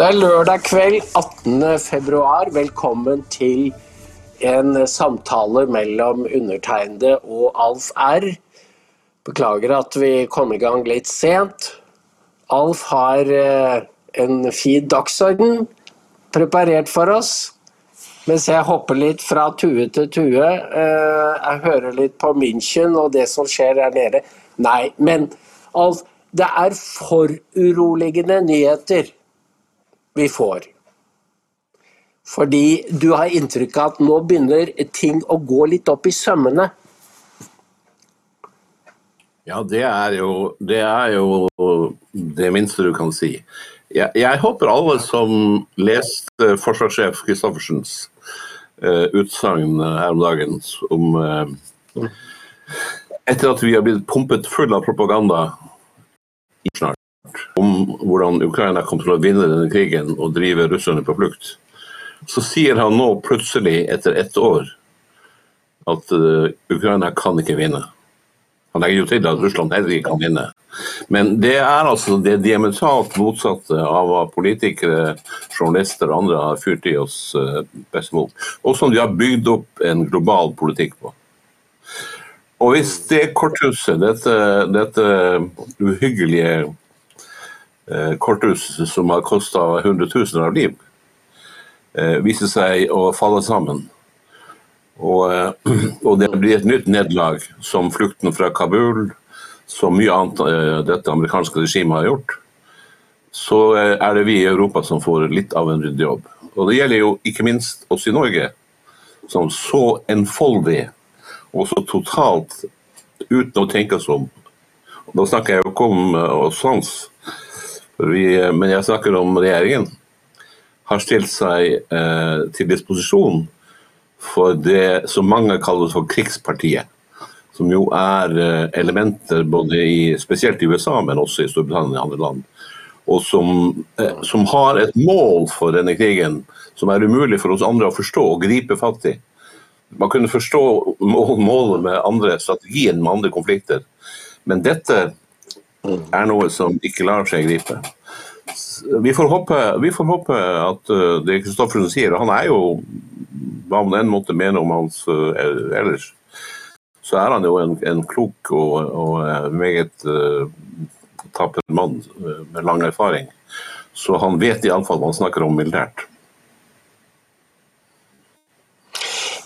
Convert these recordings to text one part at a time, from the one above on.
Det er lørdag kveld 18. februar. Velkommen til en samtale mellom undertegnede og Alf R. Beklager at vi kom i gang litt sent. Alf har eh, en fin dagsorden preparert for oss. Mens jeg hopper litt fra tue til tue. Eh, jeg hører litt på München og det som skjer der nede. Nei, men Alf, det er foruroligende nyheter vi får. Fordi du har inntrykk av at nå begynner ting å gå litt opp i sømmene. Ja, det er jo det, er jo det minste du kan si. Jeg, jeg håper alle som leste forsvarssjef Christoffersens uh, utsagn her om dagen om uh, Etter at vi har blitt pumpet full av propaganda snart om hvordan Ukraina kommer til å vinne denne krigen og drive russerne på flukt, så sier han nå plutselig, etter ett år, at uh, Ukraina kan ikke vinne. Han legger jo til at Russland heller ikke kan vinne. Men det er altså det diametralt motsatte av hva politikere, journalister og andre har fyrt i oss uh, best mot, og som de har bygd opp en global politikk på. Og hvis det korthuset, dette, dette uhyggelige Eh, korthus som har kosta hundretusener av liv, eh, viser seg å falle sammen. Og, eh, og, det blir et nytt nederlag, som flukten fra Kabul, som mye annet dette amerikanske regimet har gjort. Så er det vi i Europa som får litt av en ryddig jobb. Og det gjelder jo ikke minst oss i Norge, som så enfoldig og så totalt uten å tenke oss om. Da snakker jeg jo ikke om oss sans, vi, men jeg snakker om regjeringen har stilt seg eh, til disposisjon for det som mange kaller for krigspartiet. Som jo er eh, elementer både i, spesielt i USA, men også i Storbritannia og andre land. Og som, eh, som, har et mål for denne krigen som er umulig for oss andre å forstå og gripe fatt i. Man kunne forstå målet med andre strategien med andre konflikter, men dette er noe som ikke lar seg gripe. Vi får håpe, vi får håpe at uh, det Kristoffersen sier, han er jo hva man enn måtte mene om hans uh, ellers, så er han jo en, en klok og, og uh, meget uh, tapper mann med lang erfaring. Så han vet iallfall hva han snakker om militært.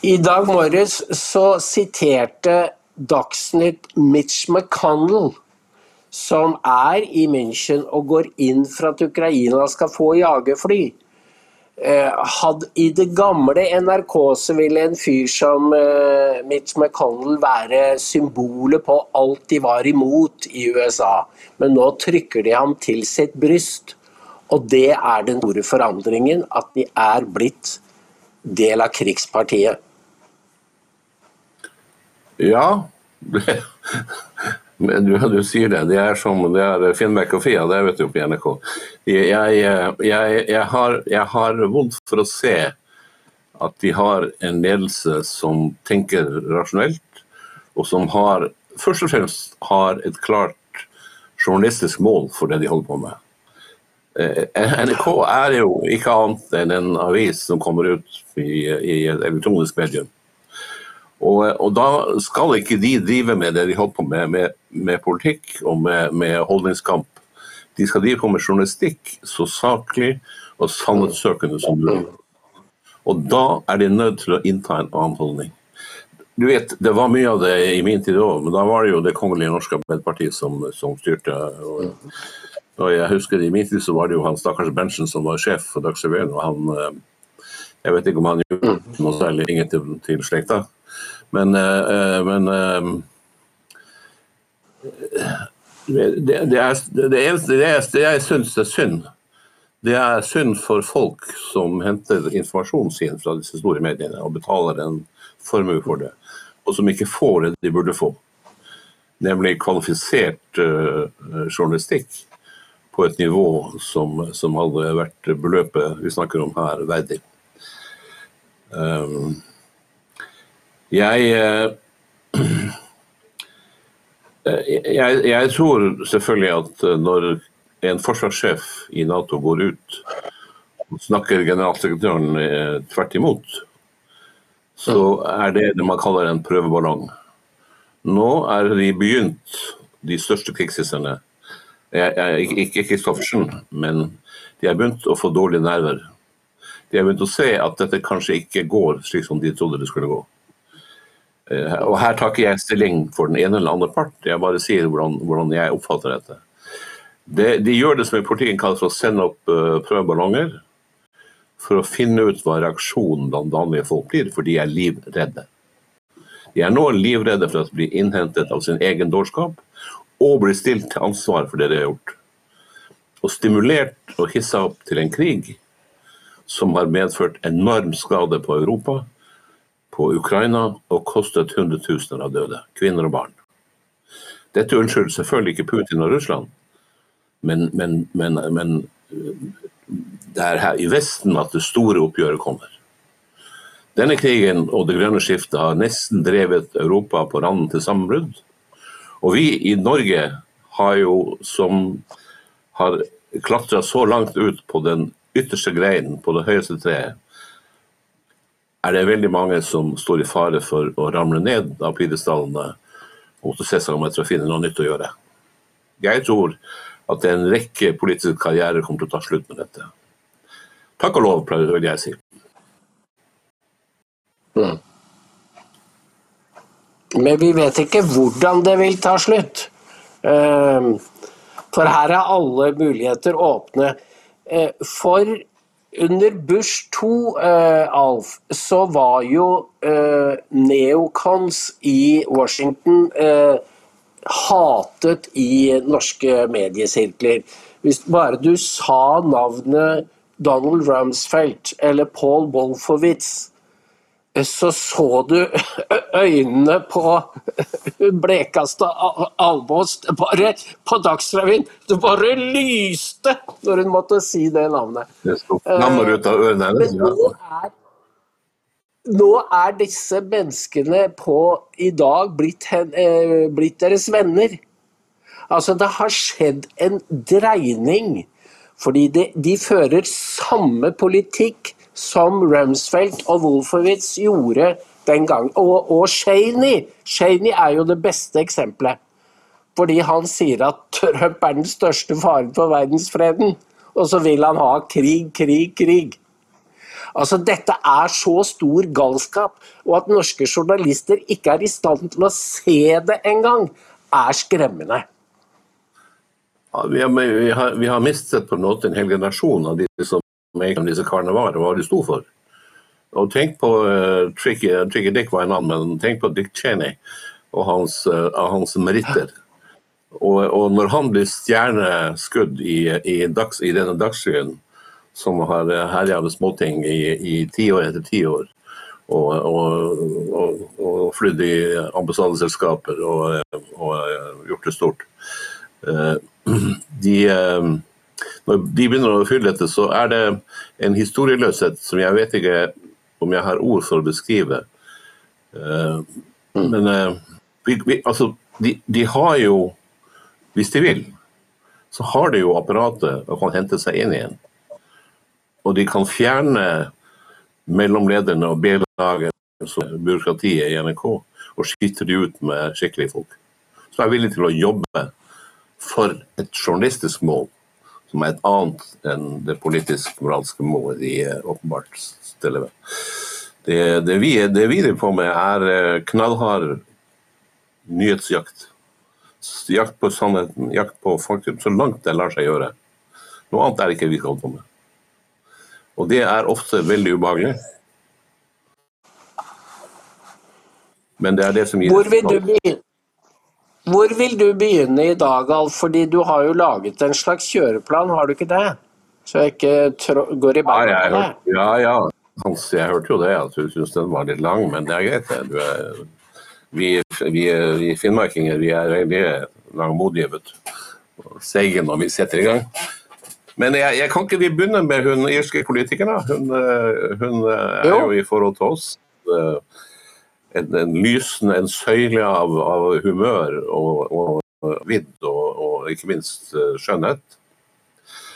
I dag morges så siterte Dagsnytt Mitch McConnell som er i München og går inn for at Ukraina skal få jagerfly. Hadde I det gamle NRK så ville en fyr som eh, Mitch McConnell være symbolet på alt de var imot i USA. Men nå trykker de ham til sitt bryst. Og det er den store forandringen, at de er blitt del av krigspartiet. Ja, du, du, sier det. Det er som det er Finnmark og Fia, det vet du på NRK. Jeg, jeg, jeg, har, jeg, har, vondt for å se at de har en ledelse som tenker rasjonelt, og som har, først og fremst har et klart journalistisk mål for det de holder på med. Eh, NRK er jo ikke annet enn en avis som kommer ut i, i et elektronisk medium. Og, og, da skal ikke de drive med det de holder på med, med, med politikk og med, med, holdningskamp. De skal drive på med journalistikk så saklig og sannhetssøkende som mulig. Og da er de nødt til å innta en annen holdning. Du vet, Det var mye av det i min tid òg, men da var det jo Det kongelige norske Arbeiderpartiet som, som, styrte. Og, og jeg husker I min tid så var det jo han stakkars Berntsen som var sjef for Dagsrevyen. og han, eh, Jeg vet ikke om han gjorde noe særlig ingen til, til slekta. Men, eh, eh, men eh, det, det, er, det, eneste det jeg syns er synd, det er synd for folk som henter informasjonen sin fra disse store mediene og betaler en formue for det, og som ikke får det de burde få. Nemlig kvalifisert uh, journalistikk på et nivå som, som, hadde vært beløpet vi snakker om her, verdig. Um, jeg, eh, jeg, jeg tror selvfølgelig at eh, når en forsvarssjef i Nato går ut og snakker generalsekretæren eh, tvert imot, så er det det man kaller en prøveballong. Nå er de begynt, de største krigssisterne, Ikke Kristoffersen, men de har begynt å få dårlige nerver. De har begynt å se at dette kanskje ikke går slik som de trodde det skulle gå. Eh, og Her tar ikke jeg stilling for den ene eller andre part, jeg bare sier hvordan, hvordan jeg oppfatter dette. Det, de gjør det som i politikken kalles for å sende opp uh, prøveballonger for å finne ut hva reaksjonen blant vanlige folk blir, for de er livredde. De er nå livredde for å bli innhentet av sin egen dårskap og bli stilt til ansvar for det de har gjort. Og stimulert og hissa opp til en krig som har medført enorm skade på Europa, på Ukraina og kostet hundretusener av døde, kvinner og barn. Dette unnskylder selvfølgelig ikke Putin og Russland, men, men, men, men det er her i Vesten at det store oppgjøret kommer. Denne krigen og det grønne skiftet har nesten drevet Europa på randen til sammenbrudd. Og vi i Norge har jo, som har klatra så langt ut på den ytterste greinen, på det høyeste treet, er det veldig mange som står i fare for å ramle ned av pidestallene og se seg om etter å finne noe nytt å gjøre. Jeg tror at en rekke politiske karrierer kommer til å ta slutt med dette. Takk og lov, vil jeg si. Mm. Men vi vet ikke hvordan det vil ta slutt. Ehm, for her er alle muligheter åpne. Eh, for under Bush 2, eh, Alf, så var jo eh, neocons i Washington hatet i norske mediesirkler. Hvis bare du sa navnet Donald Rumsfeldt eller Paul Wolfowitz, så så du øynene på blekeste Almås bare på Dagsrevyen. Det bare lyste når hun måtte si det navnet. Det flammer ut av ørene hennes. Er, nå er disse menneskene på i dag blitt, hen, blitt deres venner. Altså, det har skjedd en dreining. Fordi de, de fører samme politikk som Rumsfeldt og Wolfowitz gjorde den gangen. Og, og Shaney. Shaney er jo det beste eksempelet. Fordi han sier at Trump er den største faren for verdensfreden. Og så vil han ha krig, krig, krig. Altså, Dette er så stor galskap, og at norske journalister ikke er i stand til å se det engang, er skremmende. Ja, vi, har, vi, har, vi, har, mistet på en måte en hel generasjon av de som egentlig disse karene var, og hva de sto for. Og tenk på uh, Tricky, Tricky, Dick var en annen, men tenk på Dick Cheney og hans, uh, hans meritter. Og, og, når han blir stjerneskudd i, i, dags, i denne Dagsrevyen, som har herja med småting i tiår etter tiår, og, og, og, og flydd i ambassadeselskaper og, gjort det stort de når de begynner å fylle dette, så er det en historieløshet som jeg vet ikke om jeg har ord for å beskrive. Uh, mm. Men uh, vi, vi, altså, de, de, har jo, hvis de vil, så har de jo apparatet og kan hente seg inn igjen. Og de kan fjerne mellomlederne og B-laget, byråkratiet i NRK, og skyte de ut med skikkelige folk. Som er villig til å jobbe for et journalistisk mål som er et annet enn det politisk-moralske målet de åpenbart stiller ved. Det, det, vi, det vi driver på med, er eh, knallhard nyhetsjakt. Jakt på sannheten, jakt på faktum, så langt det lar seg gjøre. Noe annet er ikke vi skal holde på med. Og det er ofte veldig ubehagelig. Men det er det som gir Hvor vil du begynne? Hvor vil du begynne i dag, Alf? Fordi du har jo laget en slags kjøreplan, har du ikke det? Så jeg ikke går i beina på det. Ja, ja. Hans, jeg hørte jo det, at du syns den var litt lang, men det er greit. det. Er, vi, vi, vi finnmarkinger vi er veldig langmodige, vet du. Seige når vi setter i gang. Men jeg, jeg kan ikke vi begynne med hun irske politikeren. Hun, eh, hun eh, er jo i forhold til oss eh, en, en lysende en søyle av, av humør og, og vidd og, og, ikke minst uh, skjønnhet.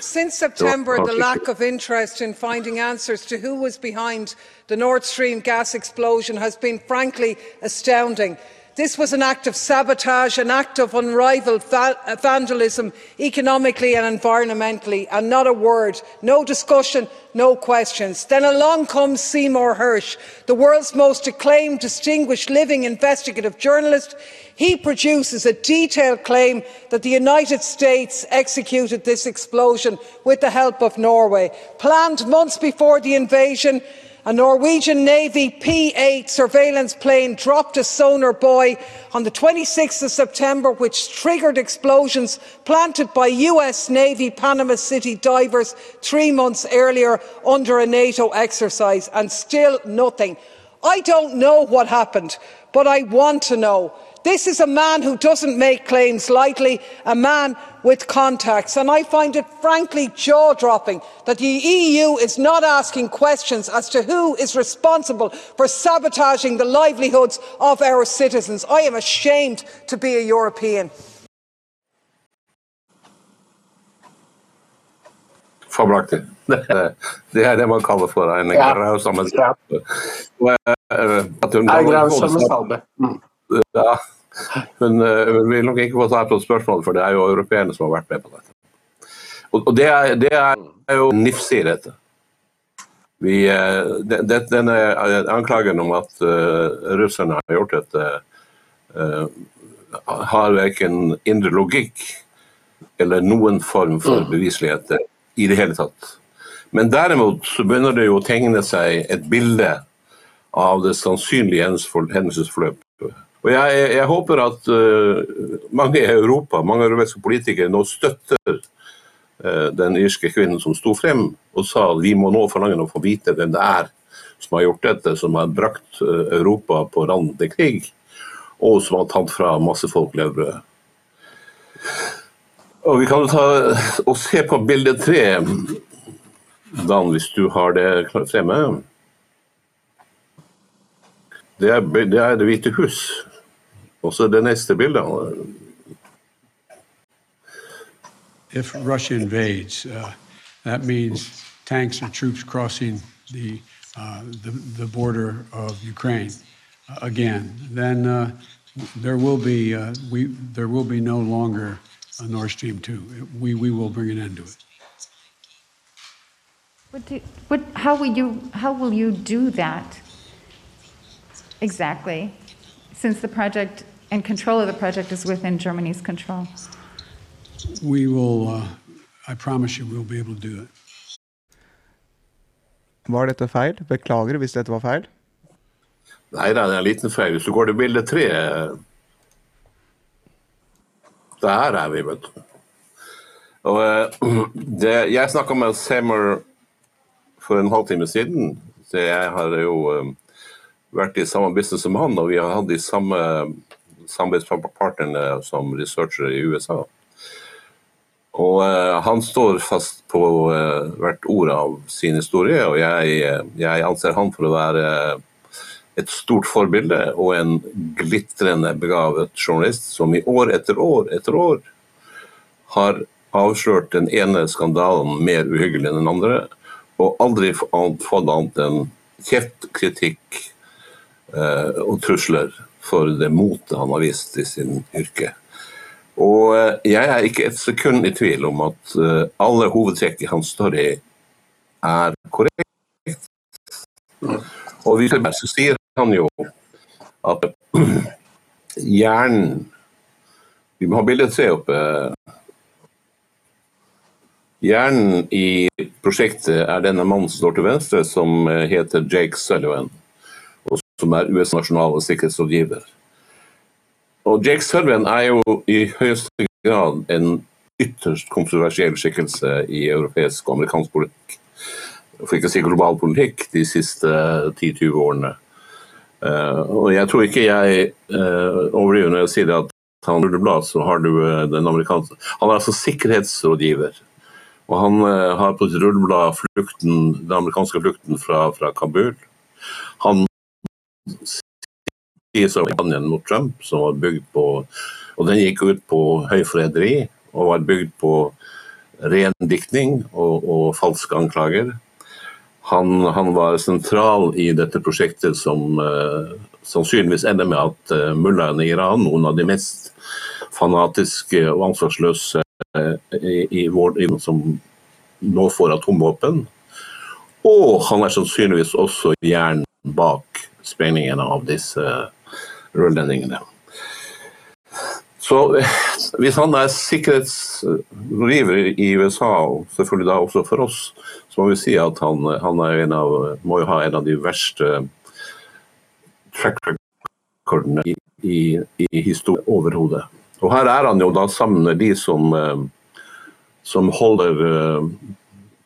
Since September, the lack of interest in finding answers to who was behind the Nord Stream gas explosion has been frankly astounding. This was an act of sabotage, an act of unrivalled uh, vandalism, economically and environmentally, and not a word, no discussion, no questions. Then along comes Seymour Hersh, the world's most acclaimed, distinguished living investigative journalist. He produces a detailed claim that the United States executed this explosion with the help of Norway, planned months before the invasion a Norwegian Navy P-8 surveillance plane dropped a sonar buoy on the 26th of September, which triggered explosions planted by US Navy Panama City divers three months earlier under a NATO exercise, and still nothing. I don't know what happened, but I want to know. This is a man who doesn't make claims lightly, a man with contacts. And I find it frankly jaw dropping that the EU is not asking questions as to who is responsible for sabotaging the livelihoods of our citizens. I am ashamed to be a European. Fabelaktig. Det, er det man kaller for en ja. grausom ja. Grausom salve. Mm. Ja. Men uh, vi vil nok ikke få svar på spørsmålet, for det er jo europeerne som har vært med på dette. Og, og det, er, det, er, jo nifsig i dette. Vi, uh, det, denne anklagen om at uh, russerne har gjort dette, har verken indre logikk eller noen form for beviselighet i det hele tatt. Men derimot så begynner det jo å tegne seg et bilde av det sannsynlige hendelsesforløpet og jeg, jeg håper at uh, mange i Europa, mange europeiske politikere nå støtter uh, den irske kvinnen som sto frem og sa vi må nå forlange å få vite hvem det er som har gjort dette, som har brakt uh, Europa på randen til krig, og som har tatt fra masse folk levebrødet. Og Vi kan ta og se på bilde tre, Dan, hvis du har det fremme. Det er, det er Det hvite hus. Og så det neste bildet. If Russia invades, uh, that means tanks and troops crossing the, uh, the, the, border of Ukraine uh, again. Then uh, there will be uh, we there will be no longer a Nord Stream two. We we will bring an end to it. What do, what, how will you how will you do that exactly? Since the project and control of the project is within Germany's control. We will, uh, I promise you, we'll be able to do it. Var dette feil? Beklager hvis dette var feil. Nei, det er en liten feil. Hvis du går til bilde tre Der er vi, vet du. Og, eh, det, jeg snakka med Seymour for en halvtime siden. Så jeg har jo eh, vært i samme business som han, og vi har hatt de samme samarbeidspartnerne som researchere i USA. Og uh, han står fast på uh, hvert ord av sin historie, og jeg, jeg, anser han for å være et stort forbilde og en glitrende begavet journalist som i år etter år etter år har avslørt den ene skandalen mer uhyggelig enn den andre, og aldri fått annet enn kjeft, kritikk og trusler for det motet han har vist i sin yrke. Og eh, jeg er ikke et sekund i tvil om at eh, alle hovedtrekk i hans story er korrekt. Og videre så sier han jo at hjernen Vi må ha bilde tre oppe. Hjernen i prosjektet er denne mannen som står til venstre, som eh, heter Jake Sullivan som er USAs nasjonale sikkerhetsrådgiver. Og Jake Sullivan er jo i høyeste grad en ytterst kontroversiell skikkelse i europeisk og amerikansk politikk. For ikke å si global politikk de siste 10-20 årene. Uh, og jeg tror ikke jeg uh, overdriver når jeg sier at han blad, så har du uh, den amerikanske Han er altså sikkerhetsrådgiver. Og han har på sitt rulleblad den amerikanske flukten fra, fra Kabul. Han kampanjen mot Trump, som var bygd på Og den gikk ut på høyforræderi og var bygd på ren diktning og, og falske anklager. Han, han, var sentral i dette prosjektet som uh, sannsynligvis ender med at uh, mullaene i Iran, noen av de mest fanatiske og ansvarsløse uh, i, i vår som nå får atomvåpen. Og han er sannsynligvis også hjernen bak sprengningen av disse rørledningene. Så hvis han er sikkerhetsriver i USA, og selvfølgelig da også for oss, så må vi si at han, han av, må jo ha en av de verste track recordene i, i, i historien overhodet. Og her er han jo da sammen med de som, som holder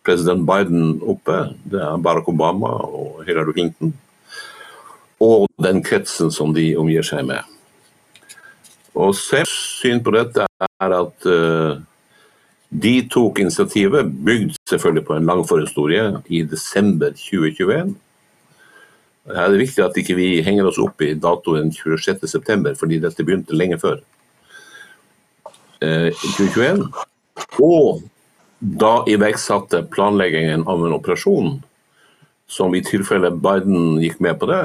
president Biden oppe. Det er Barack Obama og Hillary Clinton. Og den kretsen som de omgir seg med. Og Selvs syn på dette er at uh, de tok initiativet, bygd selvfølgelig på en lang forhistorie, i desember 2021. Her er det viktig at ikke vi ikke henger oss opp i datoen 26.9, fordi dette begynte lenge før. Uh, 2021. Og da iverksatte planleggingen av en operasjon som i tilfelle Biden gikk med på det,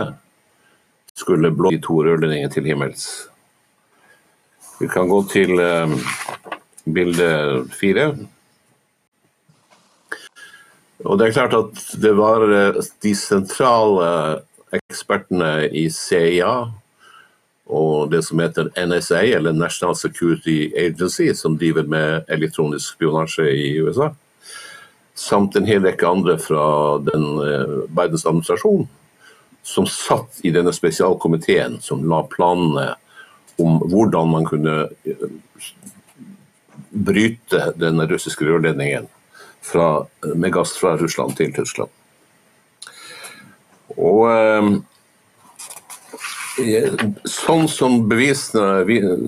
skulle blå de to rørledningene til himmels. Vi kan gå til eh, bilde fire. Og det er klart at det var uh, de sentrale ekspertene i CIA og det som heter NSA, eller National Security Agency, som driver med elektronisk spionasje i USA, samt en hel rekke andre fra den uh, Bidens administrasjon, som satt i denne spesialkomiteen som la planene om hvordan man kunne eh, bryte den russiske rørledningen fra, med gass fra Russland til Tyskland. Og eh, sånn som bevisene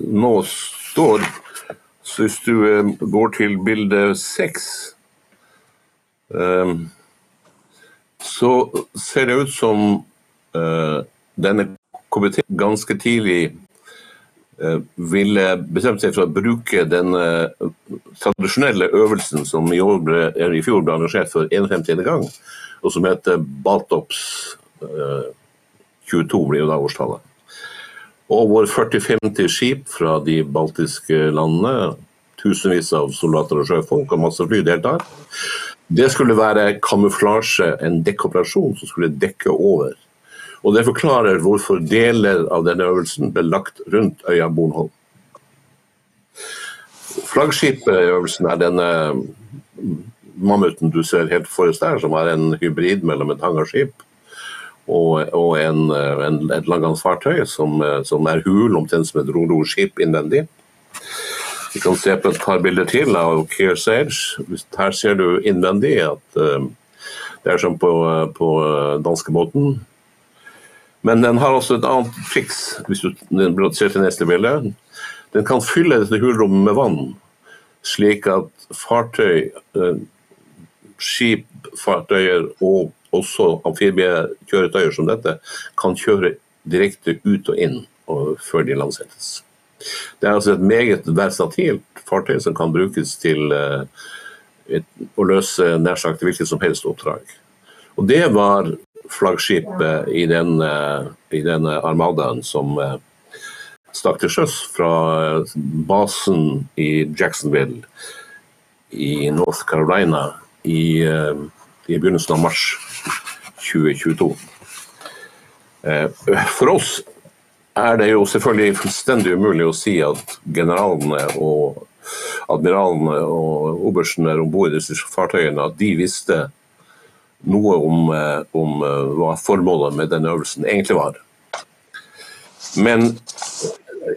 nå står, så hvis du eh, går til bilde seks så ser det ut som denne komiteen ganske tidlig Eh, ville bestemt seg for å bruke den uh, tradisjonelle øvelsen som i, ble, i, fjor ble arrangert for 51. gang, og som heter Baltops uh, 22, blir jo da årstallet. Og våre 40-50 skip fra de baltiske landene, tusenvis av soldater og sjøfolk og masse fly deltar. Det skulle være kamuflasje, en dekkoperasjon som skulle dekke over og Det forklarer hvorfor deler av denne øvelsen ble lagt rundt øya Bornholm. Flaggskipet i øvelsen er denne mammuten du ser helt forrest der, som er en hybrid mellom et hangarskip og, og en, en, et langgangsfartøy som, som, er hul, omtrent som et roroskip innvendig. Vi kan se på et par bilder til av Keir Sage. Her ser du innvendig at uh, det er som på, på danskebåten. Men den har også et annet triks, hvis du ser til neste bilde. Den kan fylle dette hulrommet med vann, slik at fartøy, skipfartøyer skip, fartøyer og også amfibiekjøretøyer som dette kan kjøre direkte ut og inn før de landsettes. Det er altså et meget versatilt fartøy som kan brukes til uh, å løse nær sagt hvilket som helst oppdrag. Og Det var flaggskipet i den, eh, i den armadaen som eh, stakk til sjøs fra eh, basen i Jacksonville i North Carolina i, i begynnelsen av mars 2022. For oss er det jo selvfølgelig fullstendig umulig å si at generalene og admiralene og oberstene om bord i disse fartøyene at de visste noe om, eh, om, eh, hva formålet med denne øvelsen egentlig var. Men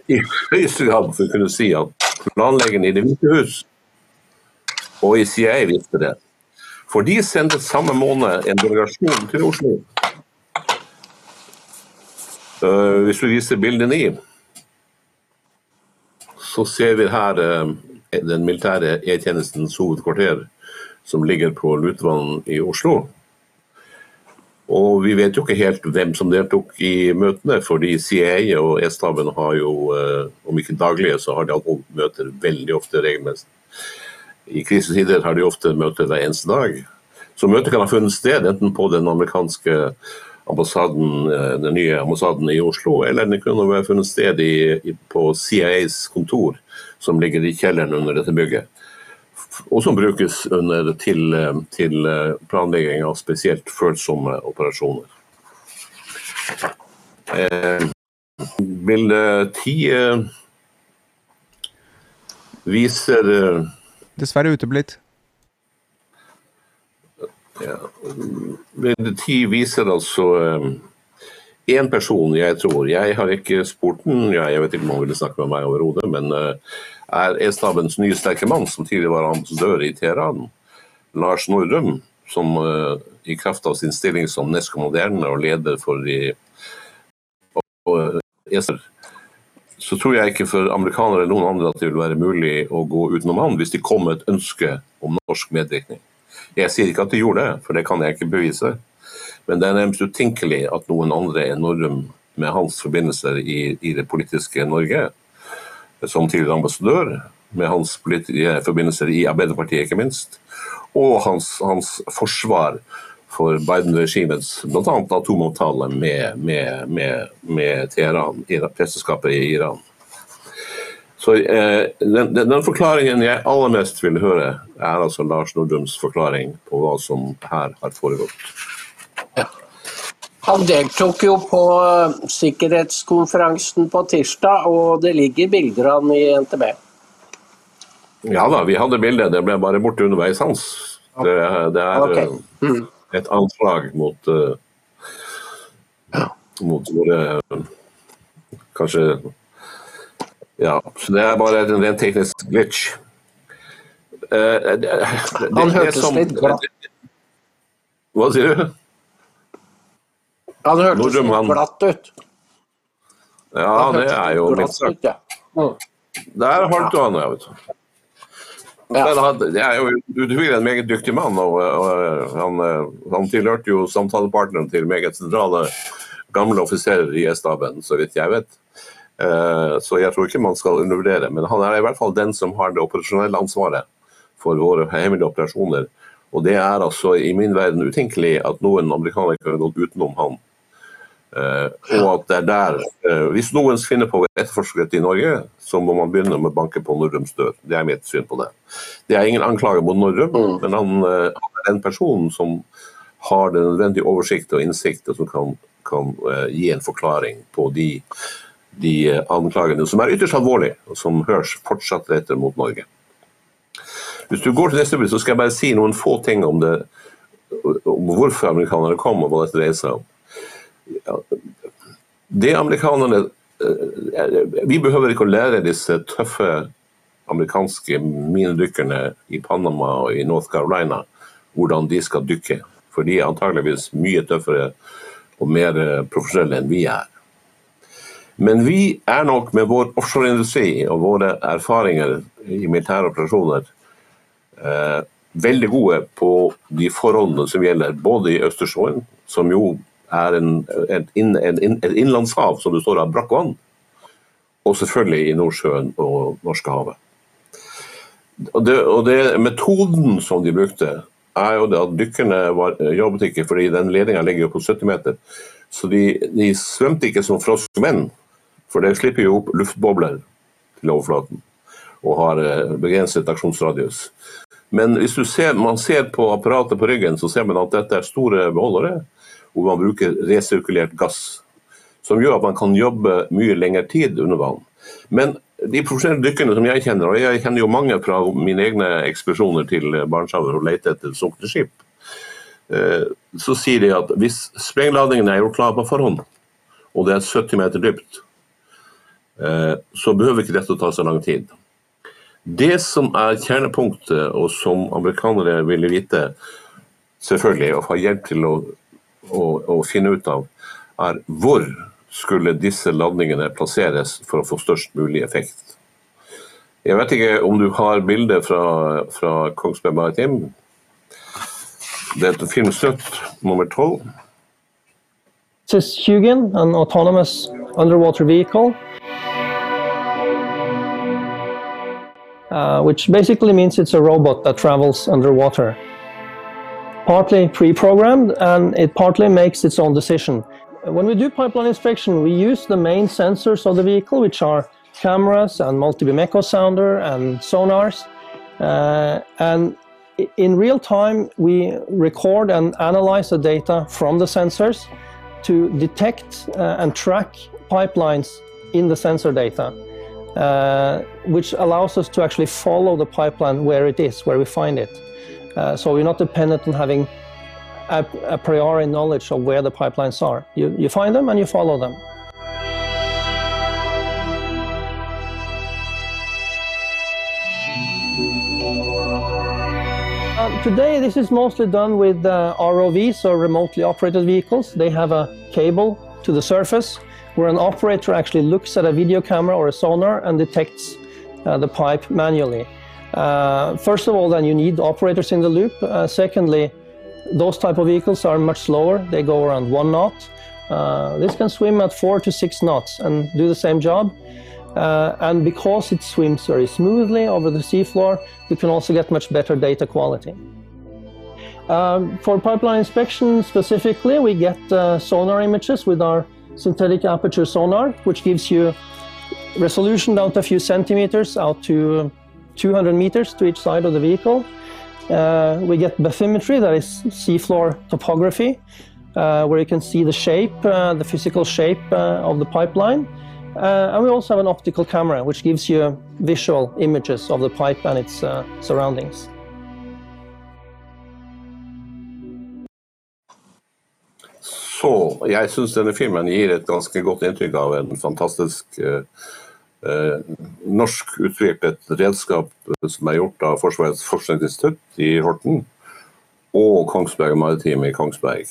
i høyeste grad for å kunne si at planleggerne i Det hvite hus og i CIA visste det. For de sendte samme måned en delegasjon til Oslo. Uh, hvis vi viser bildet ni, så ser vi her uh, den militære E-tjenestens hovedkvarter som ligger på Lutvann i Oslo. Og vi vet jo ikke helt hvem som deltok i møtene, fordi CIA og E-staben har jo, eh, om ikke daglige, så har de hatt møter veldig ofte regelmessig. I krisetider har de ofte møter hver eneste dag. Så møtet kan ha funnet sted enten på den amerikanske ambassaden, eh, den nye ambassaden i Oslo, eller den kunne ha funnet sted i, på CIAs kontor, som ligger i kjelleren under dette bygget. Og som brukes under, til, eh, til eh, planlegging av spesielt følsomme operasjoner. Eh, bilde ti eh, viser eh, Dessverre uteblitt. Ja. Bilde ti viser altså én person, jeg tror. Jeg har ikke spurt den, ja, jeg vet ikke om han ville snakke med meg overhodet, men er E-stabens nye sterke mann, som tidligere var ambassadør i Teheran, Lars Nordrum, som uh, i kraft av sin stilling som nestkommanderende og leder for de og, ESA, så tror jeg ikke for amerikanere eller noen andre at det vil være mulig å gå utenom han hvis de kom med et ønske om norsk medvirkning. Jeg sier ikke at de gjorde det, for det kan jeg ikke bevise. Men det er nærmest utenkelig at noen andre enn Norrum med hans forbindelser i, i, det politiske Norge, som tidligere ambassadør, med hans forbindelser i Arbeiderpartiet ikke minst, og hans, hans forsvar for Biden-regimets bl.a. atomavtale med, med, med, med Teheran, presteskapet i Iran. Så eh, den, den, forklaringen jeg aller mest vil høre, er altså Lars Nordrums forklaring på hva som her har foregått. Han deltok jo på eh, sikkerhetskonferansen på tirsdag, og det ligger bilder av han i NTB. Ja da, vi hadde bilder, det ble bare borte underveis hans. Det, det er okay. Eh, mm. et anslag mot, uh, mot våre Kanskje ja, så det er bare en rent teknisk glitch. Uh, det, Han hørtes litt glatt Hva sier du? Han hørtes litt han... glatt ut. Ja, det er jo glatt, sagt. Ja. Mm. Der holdt du han, ja. vet du. Ja. Det er jo utvilsomt en meget dyktig mann. og, og han, han, tilhørte jo samtalepartneren til meget sentrale gamle offiserer i E-staben, så vidt jeg vet. Eh, så jeg tror ikke man skal undervurdere. Men han er i hvert fall den som har det operasjonelle ansvaret for våre hemmelige operasjoner. Og det er altså i min verden utenkelig at noen amerikanere kunne gått utenom han. Uh, og at det er der uh, Hvis noen finner på etterforsket i Norge, så må man begynne med å banke på Norrums dør. Det er mitt syn på det. Det er ingen anklage mot Norrum, mm. men han, uh, han, er den personen som har den nødvendige oversikt og innsikt, og som kan, kan gi en forklaring på de de eh, anklagene, som er ytterst alvorlige, og som høres fortsatt etter mot Norge. Hvis du går til neste bilde, så skal jeg bare si noen få ting om, det, om hvorfor amerikanerne kom, og hva dette dreier seg om. Det amerikanerne eh, Vi behøver ikke å lære disse tøffe amerikanske minedykkerne i Panama og i North Carolina hvordan de skal dykke. For de er antageligvis mye tøffere og mer eh, profesjonelle enn vi er. Men vi er nok med vår offshoreindustri og våre erfaringer i militære operasjoner eh, veldig gode på de forholdene som gjelder både i Østersjøen, som jo er en, et, inn, en, et innlandshav som består av brakk vann, og selvfølgelig i Nordsjøen og Norskehavet. Og, det, og det, metoden som de brukte, er jo det at dykkerne var, jobbet ikke fordi den ledninga ligger jo på 70 meter. Så de, de svømte ikke som froskmenn. For det slipper jo opp luftbobler til overflaten og har eh, begrenset aksjonsradius. Men hvis ser, man ser på apparatet på ryggen, så ser man at dette er store beholdere hvor man bruker resirkulert gass. Som gjør at man kan jobbe mye lengre tid under vann. Men de profesjonelle dykkerne som jeg kjenner, og jeg kjenner jo mange fra mine egne ekspedisjoner til Barentshavet og leter etter sunkne skip, eh, så sier de at hvis sprengladningen er gjort klar på forhånd, og det er 70 meter dypt, Eh, så behøver ikke dette å ta så lang tid. Det som er kjernepunktet, og som amerikanere ville vite, selvfølgelig, og få hjelp til å, å, å, finne ut av, er hvor skulle disse landingene plasseres for å få størst mulig effekt. Jeg vet ikke om du har bilder fra, fra Kongsberg Maritim. Det heter film filmstøtt nummer tolv. This is Hugin, an autonomous underwater vehicle uh, which basically means it's a robot that travels underwater. Partly pre-programmed and it partly makes its own decision. When we do pipeline inspection, we use the main sensors of the vehicle, which are cameras and multi-beam echo sounder and sonars. Uh, and in real time, we record and analyze the data from the sensors to detect uh, and track pipelines in the sensor data, uh, which allows us to actually follow the pipeline where it is, where we find it. Uh, so we're not dependent on having a, a, priori knowledge of where the pipelines are. You, you find them and you follow them. Um, today, this is mostly done with uh, ROVs, or remotely operated vehicles. They have a cable to the surface where an operator actually looks at a video camera or a sonar and detects uh, the pipe manually. Uh, first of all, then you need operators in the loop. Uh, secondly, those type of vehicles are much slower. They go around one knot. Uh, this can swim at four to six knots and do the same job. Uh, and because it swims very smoothly over the seafloor, we can also get much better data quality. Um, for pipeline inspection specifically, we get uh, sonar images with our synthetic aperture sonar, which gives you resolution down to a few centimeters out to 200 meters to each side of the vehicle. Uh, we get bathymetry, that is seafloor topography, uh, where you can see the shape, uh, the physical shape uh, of the pipeline. Uh, and we also have an optical camera, which gives you visual images of the pipe and its uh, surroundings. Så jeg syns denne filmen gir et ganske godt inntrykk av en fantastisk eh, norsk utviklet redskap som er gjort av Forsvarets forskningsinstitutt i Horten og Kongsberg Maritime i Kongsberg.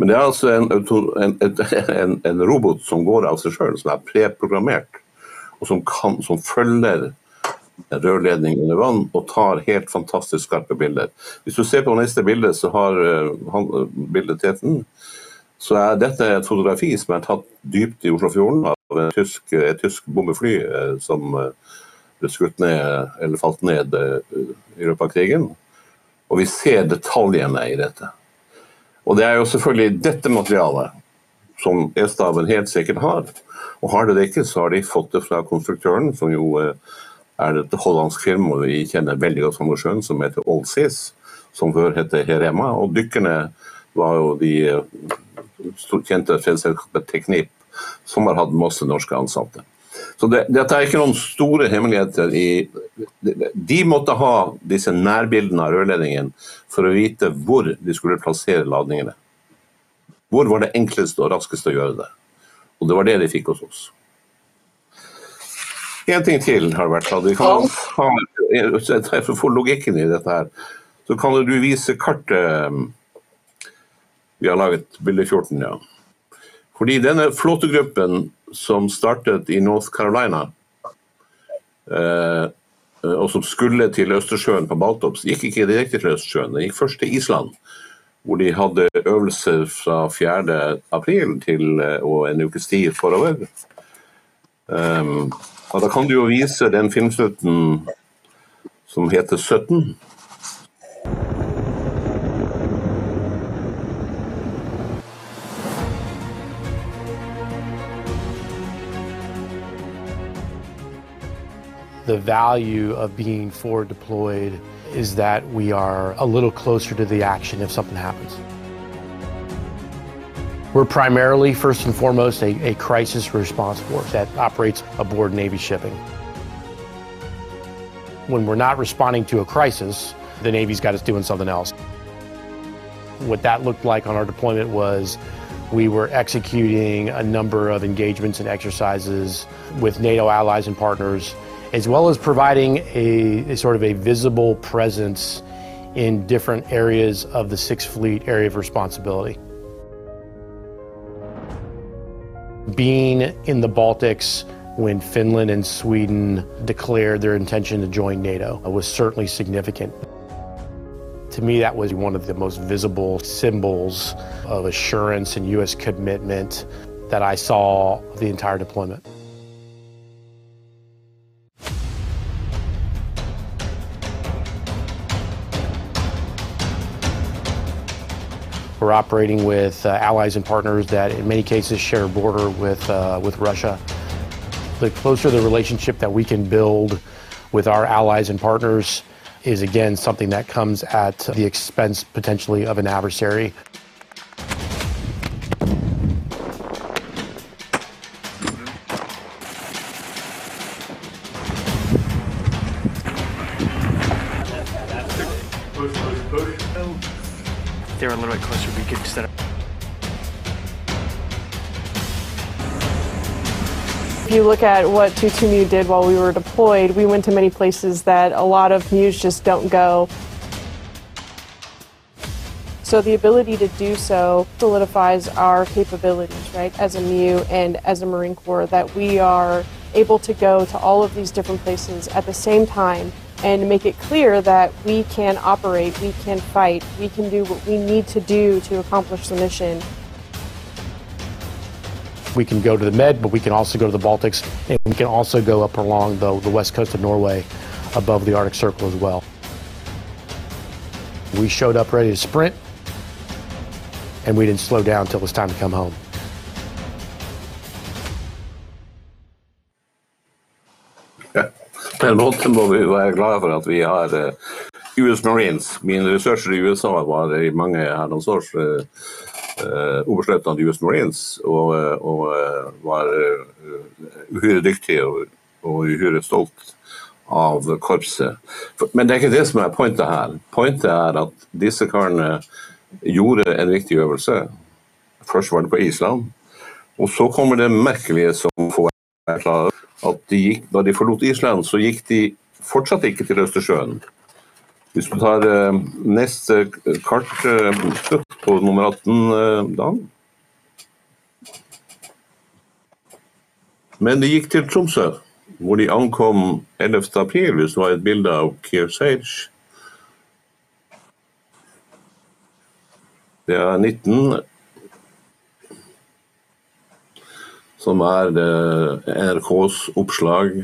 Men det er altså en, en, en, en robot som går av seg sjøl, som er preprogrammert, og som, kan, som følger rørledning under vann og tar helt fantastisk skarpe bilder. Hvis du ser på neste bilde, så har uh, bildeteten så er dette et fotografi som er tatt dypt i Oslofjorden av et tysk, et tysk bombefly uh, som uh, ble skutt ned, eller falt ned i løpet av krigen. Og vi ser detaljene i dette. Og det er jo selvfølgelig dette materialet som E-staven helt sikkert har. Og har det det ikke, så har de fått det fra konstruktøren, som jo eh, er et hollandsk firma vi kjenner veldig godt fra Mosjøen, som heter Allseas, som før het Herema. Og dykkerne var jo de eh, kjente selskapet Teknip, som har hatt masse norske ansatte. Så det, Dette er ikke noen store hemmeligheter. I, de måtte ha disse nærbildene av rørledningen for å vite hvor de skulle plassere ladningene. Hvor var det enkleste og raskeste å gjøre det? Og det var det de fikk hos oss. En ting til har vært at vi kan For å få logikken i dette her, så kan du vise kartet Vi har laget bilde 14, ja. Fordi denne flåtegruppen som startet i North Carolina, eh, og som skulle til Østersjøen på Baltops, gikk ikke direkte til Østersjøen, Den gikk først til Island. Hvor de hadde øvelser fra 4. april til eh, og en ukes tid forover. Um, og da kan du jo vise den filmsnutten som heter 17. The value of being forward deployed is that we are a little closer to the action if something happens. We're primarily, first and foremost, a, a crisis response force that operates aboard Navy shipping. When we're not responding to a crisis, the Navy's got us doing something else. What that looked like on our deployment was we were executing a number of engagements and exercises with NATO allies and partners as well as providing a, a, sort of a visible presence in different areas of the Sixth Fleet area of responsibility. Being in the Baltics when Finland and Sweden declared their intention to join NATO was certainly significant. To me, that was one of the most visible symbols of assurance and U.S. commitment that I saw the entire deployment. We're operating with uh, allies and partners that, in many cases, share a border with uh, with Russia. The closer the relationship that we can build with our allies and partners is again something that comes at the expense potentially of an adversary. You look at what Tutumi did while we were deployed, we went to many places that a lot of MUs just don't go. So the ability to do so solidifies our capabilities, right, as a MU and as a Marine Corps, that we are able to go to all of these different places at the same time and make it clear that we can operate, we can fight, we can do what we need to do to accomplish the mission. We can go to the Med, but we can also go to the Baltics, and we can also go up along the, the west coast of Norway above the Arctic Circle as well. We showed up ready to sprint, and we didn't slow down until it was time to come home. På en må vi være glade for at vi har eh, US Marines. Min researcher i USA var i mange herrens år uh, oberstløytnant i US Marines og, eh, og eh, var eh, uhyre dyktig og, og uhyre stolt av korpset. Men det er ikke det som er pointet her. Pointet er at disse karene gjorde en viktig øvelse. Først var det på Island, og så kommer det merkelige som får er klar at de gikk, da de forlot Island, så gikk de fortsatt ikke til Østersjøen. Hvis du tar eh, neste kart eh, på nummer 18, eh, Dan. Men de gikk til Tromsø, hvor de ankom 11. april, hvis det var et bilde av Keir Sage. Det er 19 som er eh, NRKs oppslag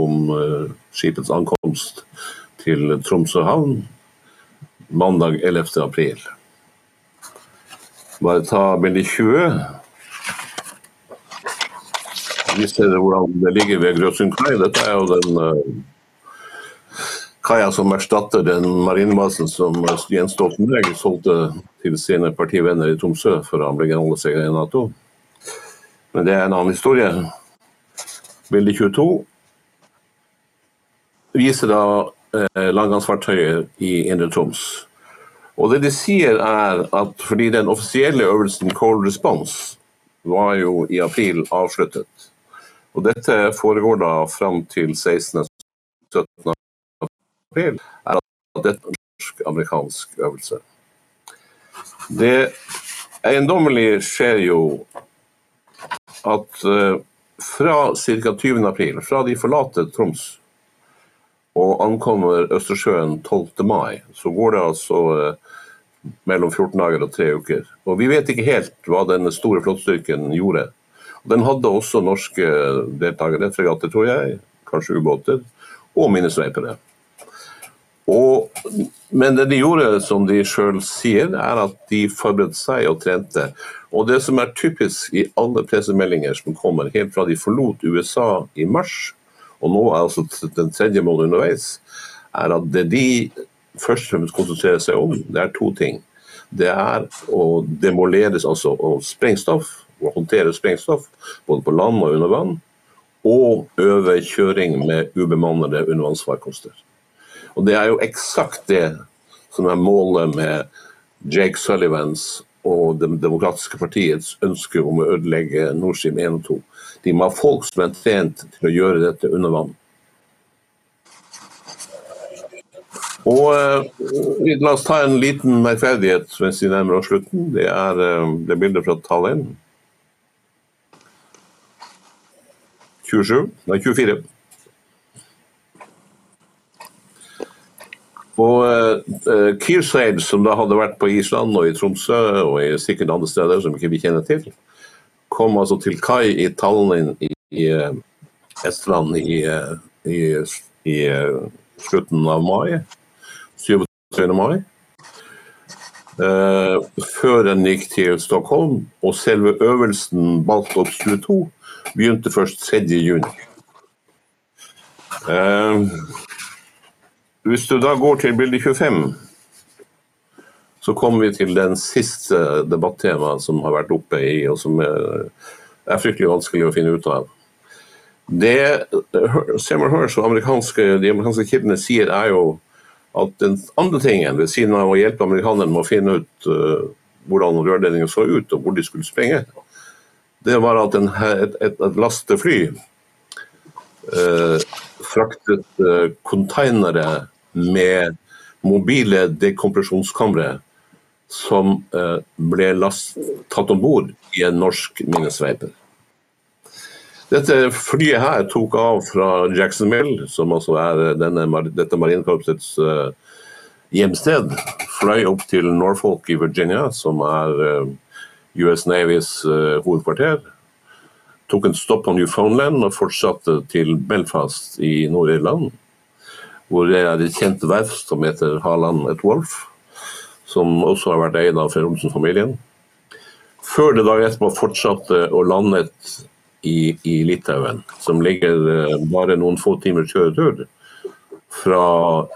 om eh, skipets ankomst til Tromsø havn mandag 11. april. Bare ta bilde 20. Viser dere hvordan det ligger ved Grøtsund kai. Dette er jo den eh, kaia som erstatter den marinebasen som Jens Stoltenberg solgte til sine partivenner i Tromsø før han ble generalsekretær i Nato. Men det er en annen historie. Bilde 22 viser da eh, i Indre Troms. Og det de sier er at fordi den offisielle øvelsen Cold Response var jo i april avsluttet. Og dette foregår da fram til 16. 17. april, er at dette er en norsk-amerikansk øvelse. Det eiendommelige skjer jo at eh, fra ca. 20. april, fra de forlater Troms og ankommer Østersjøen 12. mai, så går det altså eh, mellom 14 dager og tre uker. Og vi vet ikke helt hva denne store flottstyrken gjorde. Den hadde også norske deltakere, fregatter tror jeg, kanskje ubåter, og minnesveipere. Og, men det de gjorde, som de sjøl sier, er at de forberedte seg og trente. Og det som er typisk i alle pressemeldinger som kommer helt fra de forlot USA i mars, og nå er altså den tredje måneden underveis, er at det de først og fremst konsentrerer seg om, det er to ting. Det er å demolere altså sprengstoff, å håndtere sprengstoff, både på land og under vann, og øve kjøring med ubemannede undervannsfarkoster. Og det er jo eksakt det som er målet med Jake Sullivans og Det demokratiske partiets ønske om å ødelegge Nord Stream 1 og 2. De må ha folk som er trent til å gjøre dette under vann. Og eh, La oss ta en liten merkverdighet mens vi nærmer oss slutten. Det er eh, det bildet fra Tallinn. 27, nei 24. Og uh, Kirsaid, som da hadde vært på Island og i Tromsø og i sikkert andre steder som ikke vi kjenner til, kom altså til kai i Tallinn i, i eh, Estland i, eh, i, i eh, slutten av mai. 27. mai. Uh, før den gikk til Stockholm. Og selve øvelsen Baltops 22 begynte først 3. juni. Eh, hvis du da går til bilde 25, så kommer vi til den siste debattemaet som har vært oppe i, og som er, er fryktelig vanskelig å finne ut av. Det Samuel Hirsch og amerikanske, de amerikanske kildene sier, er jo at den andre tingen, ved siden av å hjelpe amerikanerne med å finne ut uh, hvordan rørledningen så ut og hvor de skulle sprenge, det var at en, et, et, et lastefly uh, fraktet uh, med mobile dekompresjonskamre som ble last, tatt om bord i en norsk minesveiper. Dette flyet her tok av fra Jacksonville, som altså er denne, dette marinekorpsets uh, hjemsted. Fløy opp til Norfolk i Virginia, som er US Navys hovedkvarter. Tok en stopp på Newfoundland og fortsatte til Belfast i Nord-Irland. Hvor det er et kjent verft som heter Haaland et Wolf, som også har vært eid av Fredriksen-familien. Før det da etterpå fortsatte og landet i, i Litauen, som ligger uh, bare noen få timers kjøretur fra,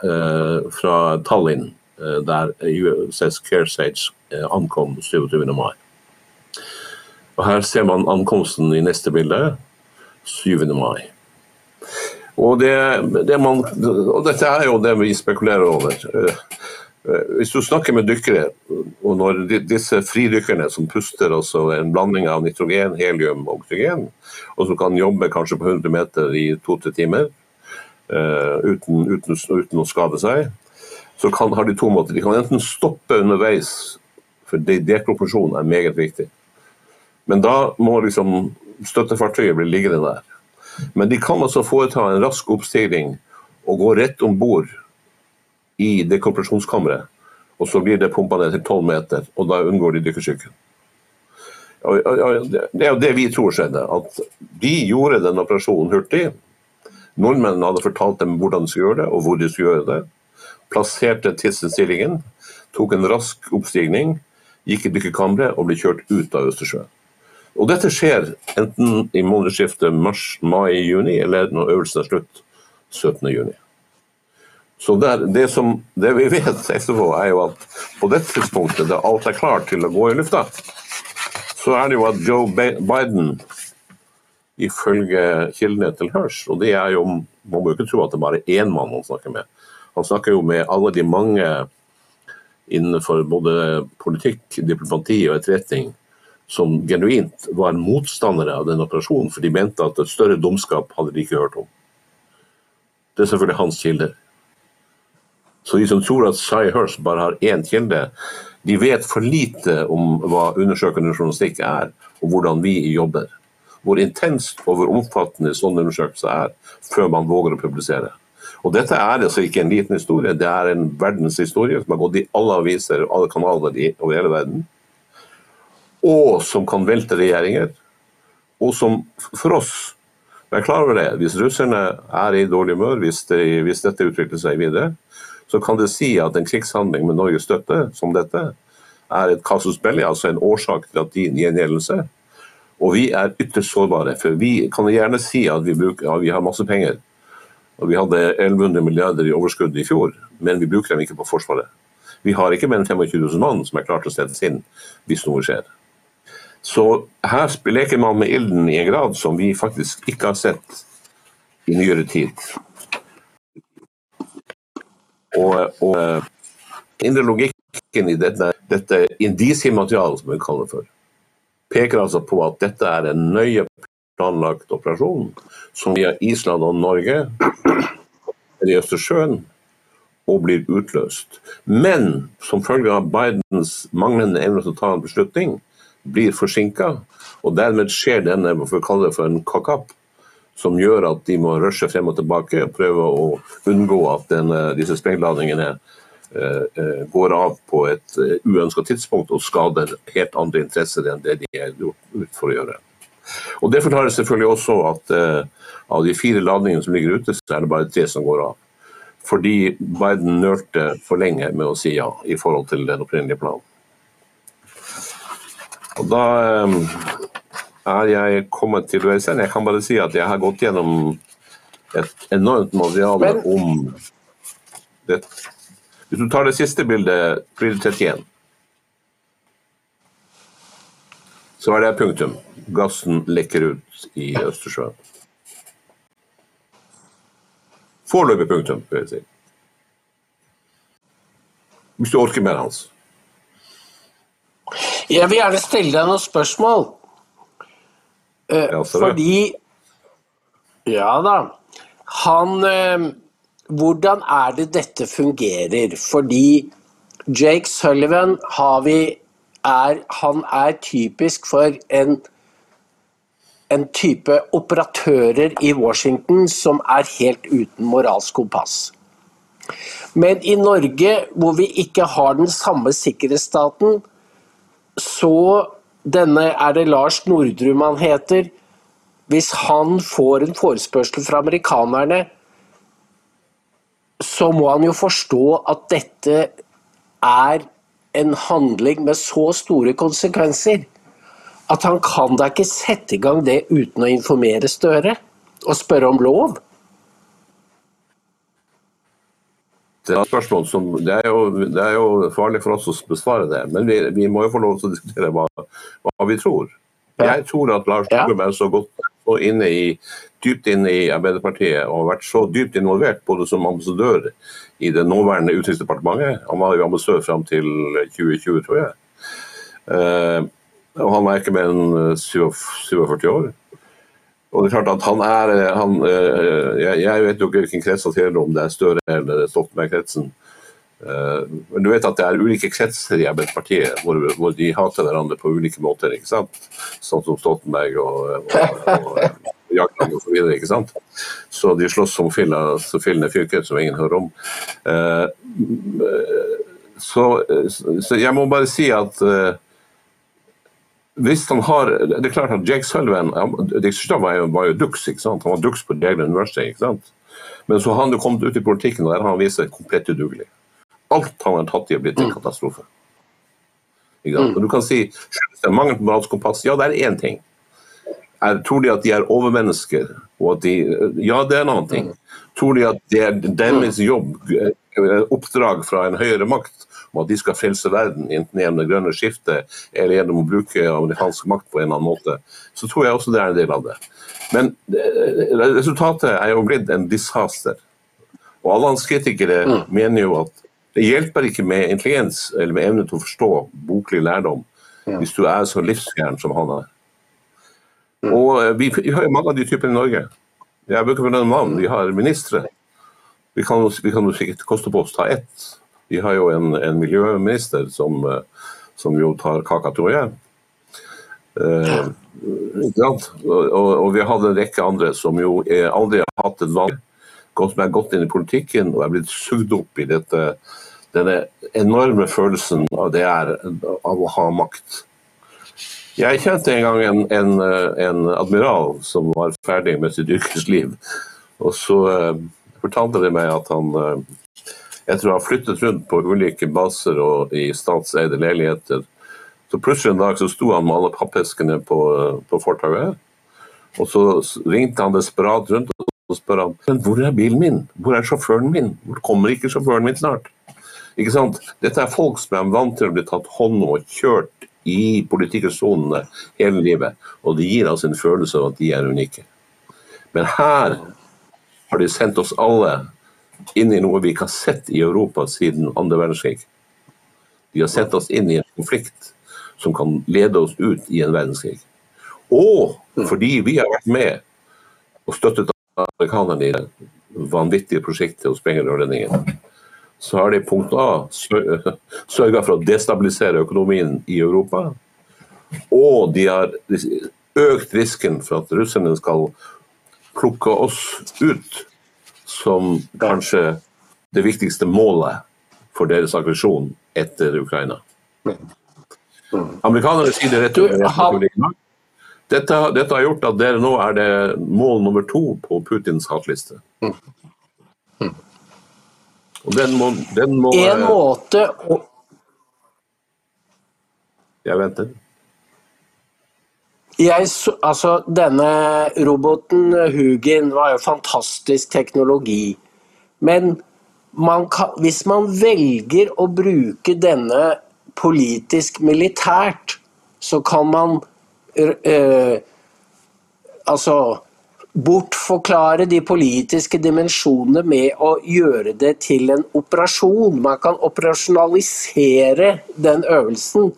eh, fra Tallinn, uh, der USS Kearsage ankom 27. mai. Og Her ser man ankomsten i neste bilde, 7. mai. Og, det, det man, og dette er jo det vi spekulerer over. Eh, hvis du snakker med dykkere, og når disse fridykkerne som puster altså en blanding av nitrogen, helium og oksygen, og som kan jobbe kanskje på 100 meter i to-tre timer uh, uten, uten, uten, å skade seg, så kan, har de to måter. De kan enten stoppe underveis, for dekompresjon er meget viktig. Men da må liksom støttefartøyet bli liggende der. Men de kan altså foreta en rask oppstigning og gå rett om bord i dekompresjonskammeret. Og så blir det pumpa ned til 12 meter, og da unngår de dykkersyken. Det er jo det vi tror skjedde. At de gjorde den operasjonen hurtig. Nordmennene hadde fortalt dem hvordan de skulle gjøre det, og hvor de skulle gjøre det. Plasserte tidsstillingen, tok en rask oppstigning, gikk i dykkerkammeret og ble kjørt ut av Østersjøen. Og dette skjer enten i månedsskiftet mars-mai-juni, eller når øvelsen er slutt 17.6. Så der, det, som, det, vi vet etterpå, er jo at på dette tidspunktet, da alt er klart til å gå i lufta, så er det jo at Joe Biden, ifølge kildene til Hirsch Og det er jo, Man må jo ikke tro at det er bare én mann han snakker med. Han snakker jo med alle de mange innenfor både politikk, diplomati og etterretning som genuint var motstandere av den operasjonen, for de mente at et større dumskap hadde de ikke hørt om. Det er selvfølgelig hans kilder. Så de som tror at Shai Hirst bare har én kilde, de vet for lite om hva undersøkende journalistikk er, og hvordan vi jobber. Hvor intenst og hvor omfattende sånne undersøkelser er, før man våger å publisere. Og Dette er altså ikke en liten historie, det er en verdenshistorie som har gått i alle aviser og alle kanaler over hele verden. Og som kan velte regjeringer. Og som for oss Vær klar over det. Hvis russerne er i dårlig humør, hvis, de, hvis dette utvikler seg videre, så kan det si at en krigshandling med Norges støtte, som dette, er et casus belli, altså en årsak til at din gjengjeldelse. Og vi er ytterst sårbare. For vi kan gjerne si at vi, bruker, ja, vi har masse penger. Og vi hadde 1100 milliarder i overskudd i fjor, men vi bruker dem ikke på Forsvaret. Vi har ikke mer enn 25 000 mann som er klart til å settes inn hvis noe skjer. Så her leker man med ilden i en grad som vi faktisk ikke har sett i nyere tid. Og, og eh, indre logikken i dette, dette indisiematerialet, som vi kaller det for, peker altså på at dette er en nøye planlagt operasjon som via Island og Norge i Østersjøen og blir utløst. Men som følge av Bidens manglende evne til å ta en beslutning, blir forsinka. Og dermed skjer denne for å kalle det for en cock-up, som gjør at de må rushe frem og tilbake og prøve å unngå at denne, disse sprengladningene eh, eh, går av på et eh, uønska tidspunkt og skader helt andre interesser enn det de er gjort for å gjøre. Og Det forklarer selvfølgelig også at av de fire ladningene som ligger ute, så er det bare tre som går av. Fordi Biden nølte for lenge med å si ja i forhold til den opprinnelige planen. Og da er jeg kommet til veis ende. Jeg kan bare si at jeg har gått gjennom et enormt materiale om det. Hvis du tar det siste bildet, bilde 31, så er det punktum. Gassen lekker ut i Østersjøen. Foreløpig punktum, vil jeg si. Hvis du orker mer, Hans. Jeg vil gjerne stille deg noen spørsmål. Eh, fordi Ja da. Han eh, Hvordan er det dette fungerer? Fordi Jake Sullivan har vi er, Han er typisk for en en type operatører i Washington som er helt uten moralsk kompass. Men i Norge, hvor vi ikke har den samme sikkerhetsstaten, så denne er det Lars Nordrum han heter. Hvis han får en forespørsel fra amerikanerne, så må han jo forstå at dette er en handling med så store konsekvenser at han kan da ikke sette i gang det uten å informere Støre og spørre om lov. Det er, et spørsmål som, det, er jo, det er jo farlig for oss å besvare det, men vi, vi må jo få lov til å diskutere hva, hva vi tror. Jeg tror at Lars Ja. Er så godt så inne i, dypt inne i Arbeiderpartiet og har vært så dypt involvert både som ambassadør i det nåværende Utenriksdepartementet. Han var jo ambassadør fram til 2020, tror jeg. Uh, og han er ikke mer enn eh, 47 år. Og det er klart at han er eh, han, eh, jeg, vet jo ikke hvilken krets han tilhører, om det er Støre eller Stoltenberg-kretsen. Eh, Men du vet at det er ulike kretser i Arbeiderpartiet hvor, hvor de hater hverandre på ulike måter. ikke sant? Sånn som Stoltenberg og, og, og Jagland osv. ikke sant? Så de slåss som fillene fyker, som ingen hører om. Så, så jeg må bare si at hvis han har, Det er klart at Jake Sullivan var jo, var jo duks, ikke sant? han var duks på Yale University. ikke sant? Men så har han jo kommet ut i politikken, og der har han vist seg komplett udugelig. Alt han har tatt i, har blitt en katastrofe. Ikke sant? Og du kan si mangel på moralsk kompass. Ja, det er én ting. Er, tror de at de er overmennesker? Og at de, ja, det er en annen ting. Tror de at det er deres jobb, eh, oppdrag fra en høyere makt, om at de skal frelse verden, enten gjennom det grønne skiftet eller gjennom å bruke amerikansk makt på en eller annen måte, så tror jeg også det er en del av det. Men eh, resultatet er jo blitt en disaster. Og alle hans kritikere mener jo at det hjelper ikke med intelligens eller med evne til å forstå boklig lærdom hvis du er så livsfjern som han er. Og eh, vi, vi har jo mange av de typene i Norge. Jeg bruker ikke nevne navn. Vi har ministre. Vi kan jo sikkert koste på oss ta ett. Vi har jo en, en miljøminister som, eh, som jo tar kaka, tror jeg. Eh? Og, og, vi har en rekke andre som jo aldri har hatt et valg, som er gått inn i politikken og er blitt sugd opp i dette, denne enorme følelsen av det er av å ha makt. Jeg kjente en gang en, en, eh, en admiral som var ferdig med sitt yrkesliv. Og så uh, fortalte de meg at han eh, jeg tror han flyttet rundt på ulike baser og i statseide leiligheter. Så plutselig en dag så sto han med alle pappeskene på, på fortauet. Og så ringte han desperat rundt og så spør han, men hvor er bilen min? Hvor er sjåføren min? Hvor kommer ikke sjåføren min snart? Ikke sant? Dette er folk som er vant til å bli tatt hånd om og kjørt i politikksonene hele livet. Og det gir altså en følelse av at de er unike. Men her har de sendt oss alle inn i noe vi ikke har sett i Europa siden andre verdenskrig. De har sett oss inn i en konflikt som kan lede oss ut i en verdenskrig. Og fordi vi har vært med og støttet amerikanerne i det vanvittige prosjektet å sprenge rørledningen, så har de punkt A sørga for å destabilisere økonomien i Europa. Og de har økt risken for at russerne skal plukke oss ut som kanskje det viktigste målet for deres aggresjon etter Ukraina. Amerikanerne sier det rett ut. Dette, dette har gjort at dere nå er det mål nummer to på Putins hatliste. Og den må, den må En måte å Jeg venter. Jeg, altså, denne roboten Hugin var jo fantastisk teknologi. Men man kan, hvis man velger å bruke denne politisk militært, så kan man øh, altså bortforklare de politiske dimensjonene med å gjøre det til en operasjon. Man kan operasjonalisere den øvelsen,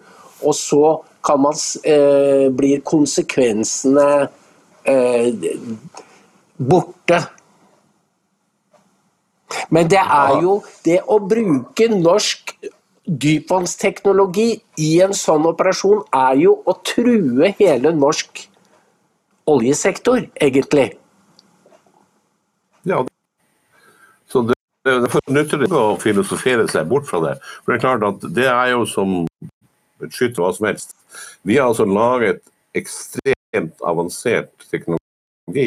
og så kan man eh, blir konsekvensene eh, borte. Men det er jo det å bruke norsk dypvannsteknologi i en sånn operasjon, er jo å true hele norsk oljesektor, egentlig. Ja, så det, det det nytter ikke å filosofere seg bort fra det. For det er klart at det er jo som skyte hva som helst. Vi har altså laget ekstremt avansert teknologi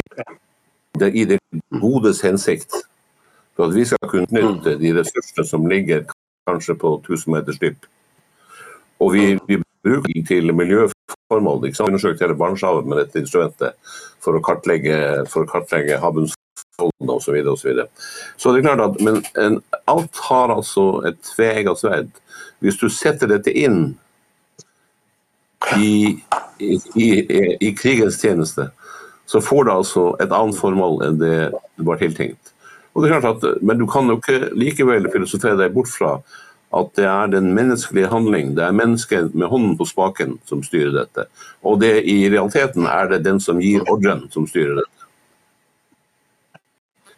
det, i det godes hensikt. For at vi skal kunne nytte de ressursene som ligger kanskje på 1000 meters dyp. Og vi, vi bruker det til miljøformål. ikke sant? Vi undersøkte hele Barentshavet med dette instrumentet for å kartlegge, for kartlegge havbunnsforholdene osv. Så, og så, videre. så det er klart at men en, alt har altså et tveegget sverd. Hvis du setter dette inn i, i, i, krigens tjeneste, så får det altså et annet formål enn det det var tiltenkt. Og det er klart at, Men du kan jo ikke likevel filosofere deg bort fra at det er den menneskelige handling, det er mennesket med hånden på spaken som styrer dette. Og det i realiteten er det den som gir ordren, som styrer dette.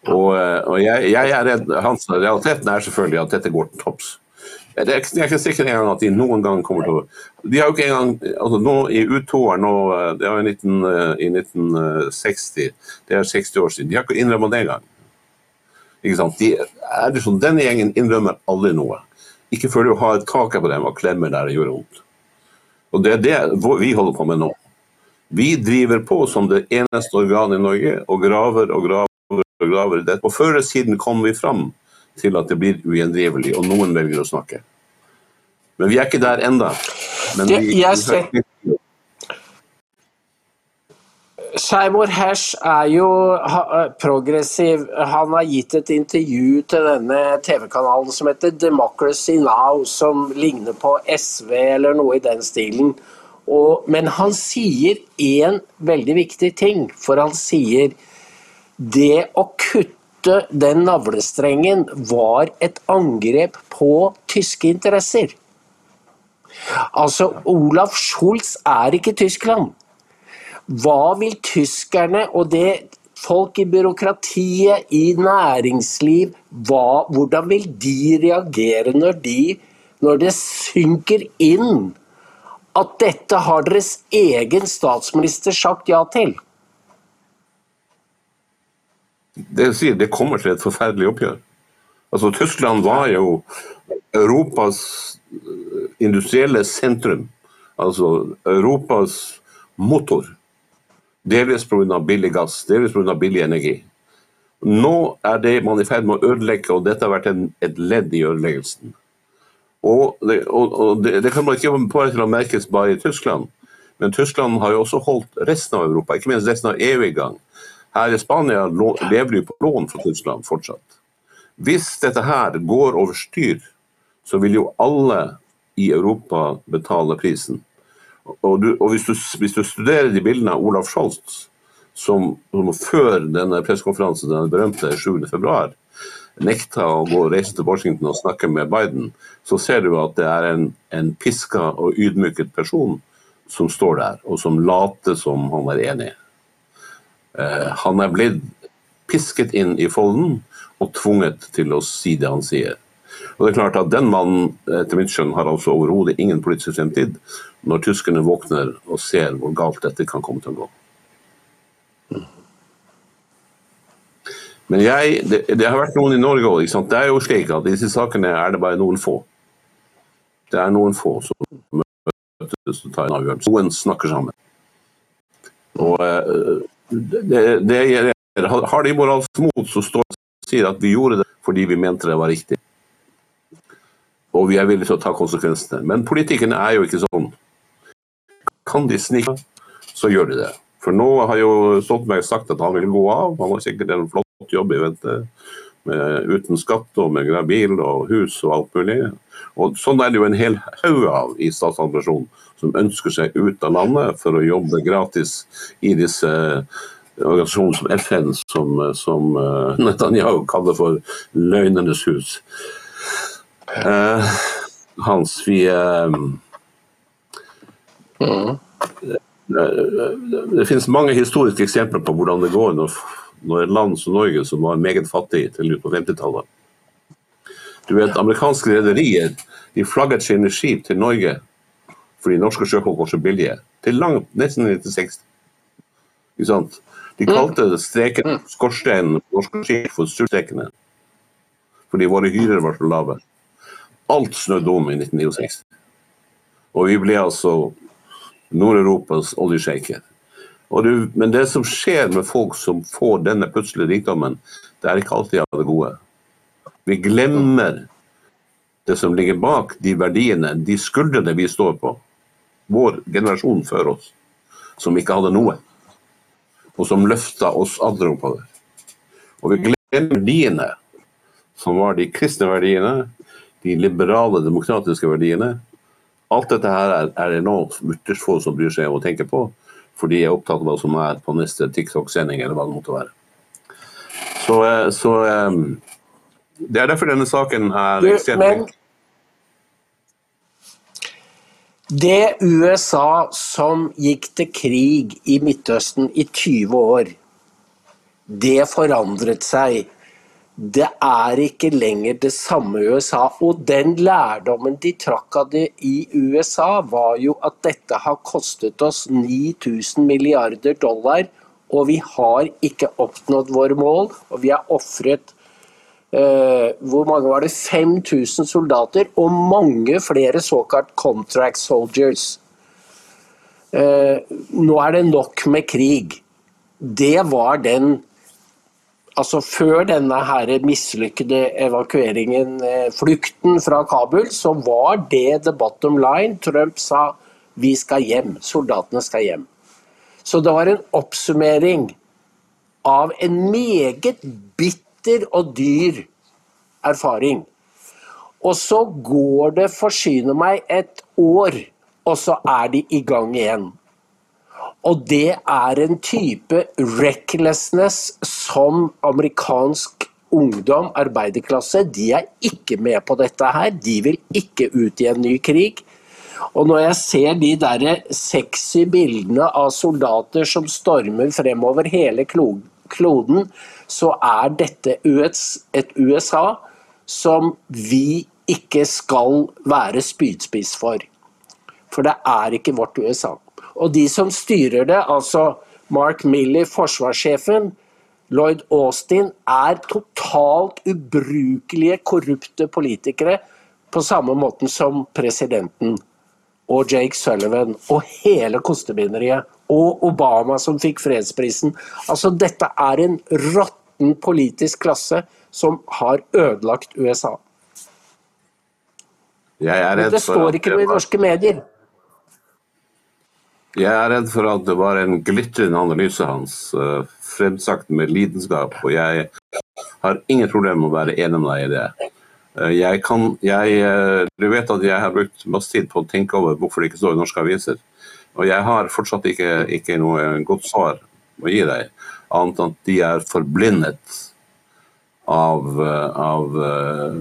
Og, eh, og jeg, jeg er redd, hans Realiteten er selvfølgelig at dette går til topps. Jeg er, jeg er ikke sikker engang at de noen gang kommer til å De har jo ikke engang altså nå I U2-er nå eh, Det var i, 19, eh, i 1960, det er 60 år siden. De har ikke innrømmet det engang. Ikke sant? De, er det sånn, denne gjengen innrømmer aldri noe. Ikke før du har et kake på dem og klemmer der det gjør vondt. Og Det er det vi holder på med nå. Vi driver på som det eneste organet i Norge og graver og graver og graver. det. Og før eller siden kommer vi fram til at det blir ugjendrivelig, og noen velger å snakke. Men vi er ikke der har- Seymour Hersh er jo progressiv. Han har gitt et intervju til denne TV-kanalen som heter Democracy Now, som ligner på SV eller noe i den stilen. Og, men han sier én veldig viktig ting, for han sier det å kutte den navlestrengen var et angrep på tyske interesser. Altså, Olaf Scholz er ikke Tyskland. Hva vil tyskerne og det folk i byråkratiet, i næringsliv, hva, hvordan vil de reagere når, de, når det synker inn at dette har deres egen statsminister sagt ja til? det, sier, det kommer til et forferdelig oppgjør. Altså, Tyskland var jo Europas eh, industrielle sentrum. Altså Europas motor. Delvis pga. billig gass, delvis pga. billig energi. Nå er det man i ferd med å ødelegge, og dette har vært en, et ledd i ødeleggelsen. Og, det, og, og det, det kan man ikke bare til å merkes bare i Tyskland, men Tyskland har jo også holdt resten av Europa, ikke minst resten av EU i gang. Her i Spania lever de på lån fra Tyskland fortsatt. Hvis dette her går over styr, så vil jo alle i Europa betale prisen. Og, du, og hvis, du, hvis du studerer de bildene av Olaf Scholz, som, som før denne pressekonferansen, den berømte 7. februar, nekta å gå og reise til Washington og snakke med Biden, så ser du at det er en, en piska og ydmyket person som står der, og som later som han er enig. Eh, han er blitt pisket inn i folden og tvunget til å si det han sier. Og det er klart at Den mannen etter mitt skjønn har altså overhodet ingen politisk fremtid når tyskerne våkner og ser hvor galt dette kan komme til å gå. Men jeg, det, det har vært noen i Norge òg. Det er jo slik at disse sakene er det bare noen få. Det er noen få som møtes og tar en avgjørelse. Noen snakker sammen. Og eh, det, det, Har de moralsk mot, så står de og sier at vi gjorde det fordi vi mente det var riktig. Og vi er villige til å ta konsekvensene. Men politikerne er jo ikke sånn. Kan de snike, så gjør de det. For nå har jo Stoltenberg sagt at han vil gå av. Han har sikkert en flott jobb i vente. Med, uten skatt og med bil og hus og alt mulig. Og Sånn er det jo en hel haug av i statsadministrasjonen som ønsker seg ut av landet for å jobbe gratis i disse organisasjonene som FN, som, som uh, Netanyahu kaller for løgnenes hus. Uh, Hans, vi uh, Det finnes mange historiske eksempler på hvordan det går når, når land som Norge, som var meget fattig til ut på 50-tallet Du vet, Amerikanske rederier de flagget sine skip til Norge fordi norske sjøfolk var så billige, til langt, nesten 1960. Ikke sant? De kalte streken skorsteinen på norske skip for surstrekene. Fordi våre hyrer var så lave. Alt snødde om i 1969. Og vi ble altså Nord-Europas oljesjeiker. Men det som skjer med folk som får denne plutselige rikdommen, det er ikke alltid av det gode. Vi glemmer det som ligger bak de verdiene, de skuldrene vi står på vår generasjon før oss, som ikke hadde noe. Og som løfta oss andre oppover. Og vi glemmer verdiene, som var de kristne verdiene, de liberale, demokratiske verdiene. Alt dette her er, er det nå ytterst få som bryr seg om å tenke på, for de er opptatt av hva som er på neste TikTok-sending, eller hva det måtte være. Så, eh, så um, Det er derfor denne saken er ekstremt Det USA som gikk til krig i Midtøsten i 20 år, det forandret seg. Det er ikke lenger det samme USA. Og den lærdommen de trakk av det i USA, var jo at dette har kostet oss 9000 milliarder dollar, og vi har ikke oppnådd våre mål, og vi har ofret eh, hvor mange var det? 5000 soldater og mange flere såkalt contract soldiers. Eh, nå er det nok med krig. Det var den Altså Før denne her mislykkede evakueringen, uh, flukten fra Kabul, så var det the bottom line. Trump sa vi skal hjem, soldatene skal hjem. Så det var en oppsummering av en meget bitter og dyr erfaring. Og så går det, forsyner meg, et år, og så er de i gang igjen. Og det er en type recklessness som amerikansk ungdom, arbeiderklasse, de er ikke med på dette her. De vil ikke ut i en ny krig. Og når jeg ser de der sexy bildene av soldater som stormer fremover hele kloden, så er dette et USA som vi ikke skal være spydspiss for. For det er ikke vårt USA. Og de som styrer det, altså Mark Milley, forsvarssjefen, Lloyd Austin, er totalt ubrukelige, korrupte politikere. På samme måten som presidenten og Jake Sullivan og hele kostebinderiet. Og Obama som fikk fredsprisen. Altså, dette er en råtten politisk klasse som har ødelagt USA. Men det står ikke noe i norske medier. Jeg er redd for at det var en glitrende analyse hans, uh, fremsagt med lidenskap. Og jeg har ingen problemer med å være enig med deg i det. Uh, jeg kan, jeg, uh, du vet at jeg har brukt masse tid på å tenke over hvorfor det ikke står i norske aviser. Og jeg har fortsatt ikke, ikke noe godt svar å gi deg, annet enn at de er forblindet av, av eh,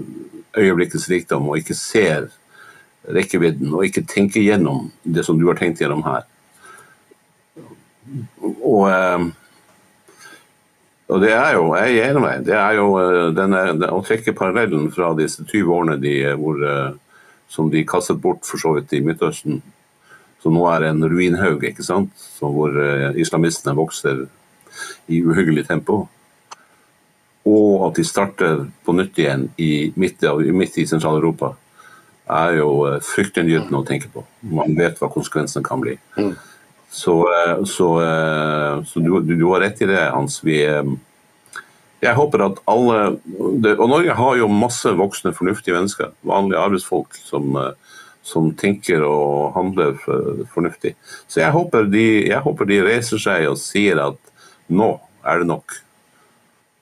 øyeblikkets rikdom og ikke ser rekkevidden og ikke tenker gjennom det som du har tenkt gjennom her. Og, eh, og det er jo, jeg er enig det er jo eh, denne, å trekke parallellen fra disse 20 årene de, hvor, som de kastet bort for så vidt i Midtøsten, som nå er en ruinhaug, ikke sant? Så hvor islamistene vokser i uhyggelig tempo og at de starter på nytt igjen i midt, midt i Sentral-Europa, er jo eh, fryktinngytende å tenke på. Man vet hva konsekvensene kan bli. Så, eh, så, eh, så du, du, har rett i det, Hans. Vi, jeg håper at alle Og Norge har jo masse voksne, fornuftige mennesker. Vanlige arbeidsfolk som, som tenker og handler fornuftig. Så jeg håper, de, jeg håper de reiser seg og sier at nå er det nok.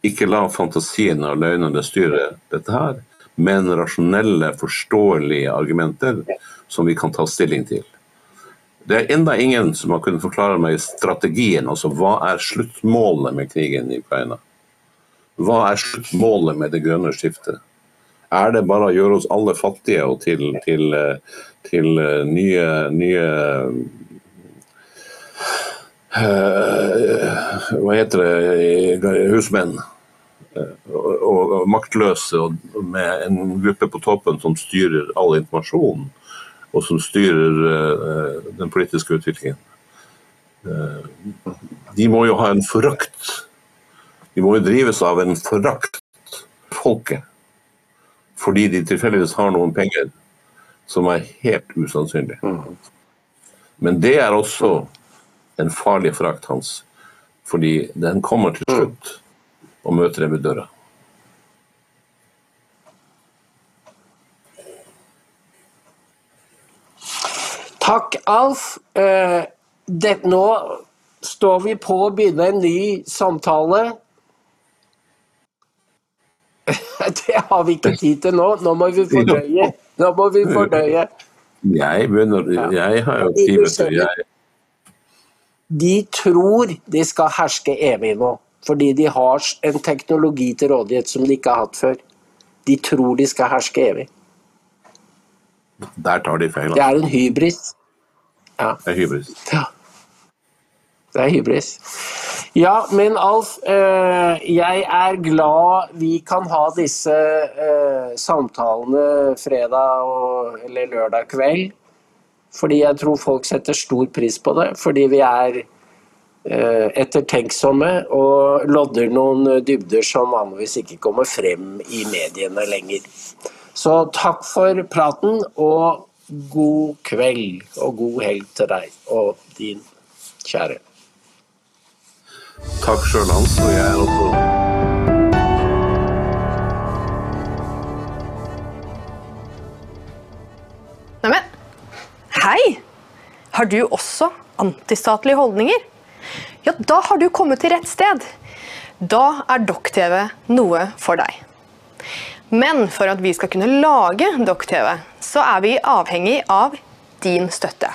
Ikke la fantasien og løgnene styre dette her, men rasjonelle, forståelige argumenter som vi kan ta stilling til. Det er enda ingen som har kunnet forklare meg strategien, altså hva er sluttmålet med krigen i Ukraina? Hva er sluttmålet med det grønne skiftet? Er det bare å gjøre oss alle fattige og til, til, til nye, nye uh, Hva heter det husmenn? Og, og, og maktløse og med en gruppe på toppen som styrer all informasjon, og som styrer uh, den politiske utviklingen. Uh, de må jo ha en forakt. De må jo drives av en forakt folket fordi de tilfeldigvis har noen penger som er helt usannsynlig. Men det er også en farlig frakt hans, fordi den kommer til slutt og møter dem ved døra. Takk, Alf. Eh, det, nå står vi på å begynne en ny samtale. Det har vi ikke tid til nå. Nå må vi fordøye. Nå må vi fordøye. Jeg begynner Jeg har jo ti minutter. Jeg, De tror de skal herske evig nå, fordi de har en teknologi til rådighet som de ikke har hatt før. De tror de skal herske evig. Der tar de feil. Det altså. er en hybris. Ja. Det er hybris. Ja. Det er hybris. Ja, men Alf, eh, jeg er glad vi kan ha disse eh, samtalene fredag og, eller lørdag kveld. Fordi jeg tror folk setter stor pris på det. Fordi vi er eh, ettertenksomme og lodder noen dybder som vanligvis ikke kommer frem i mediene lenger. Så takk for praten, og god kveld og god helg til deg og din kjære. Takk sjøl, Hans. Og jeg er også Neimen, hei! Har du også antistatlige holdninger? Ja, da har du kommet til rett sted. Da er Dokk-TV noe for deg. Men for at vi skal kunne lage Dokk-TV, så er vi avhengig av din støtte.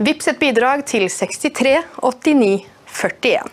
Vips et bidrag til 63 89 41.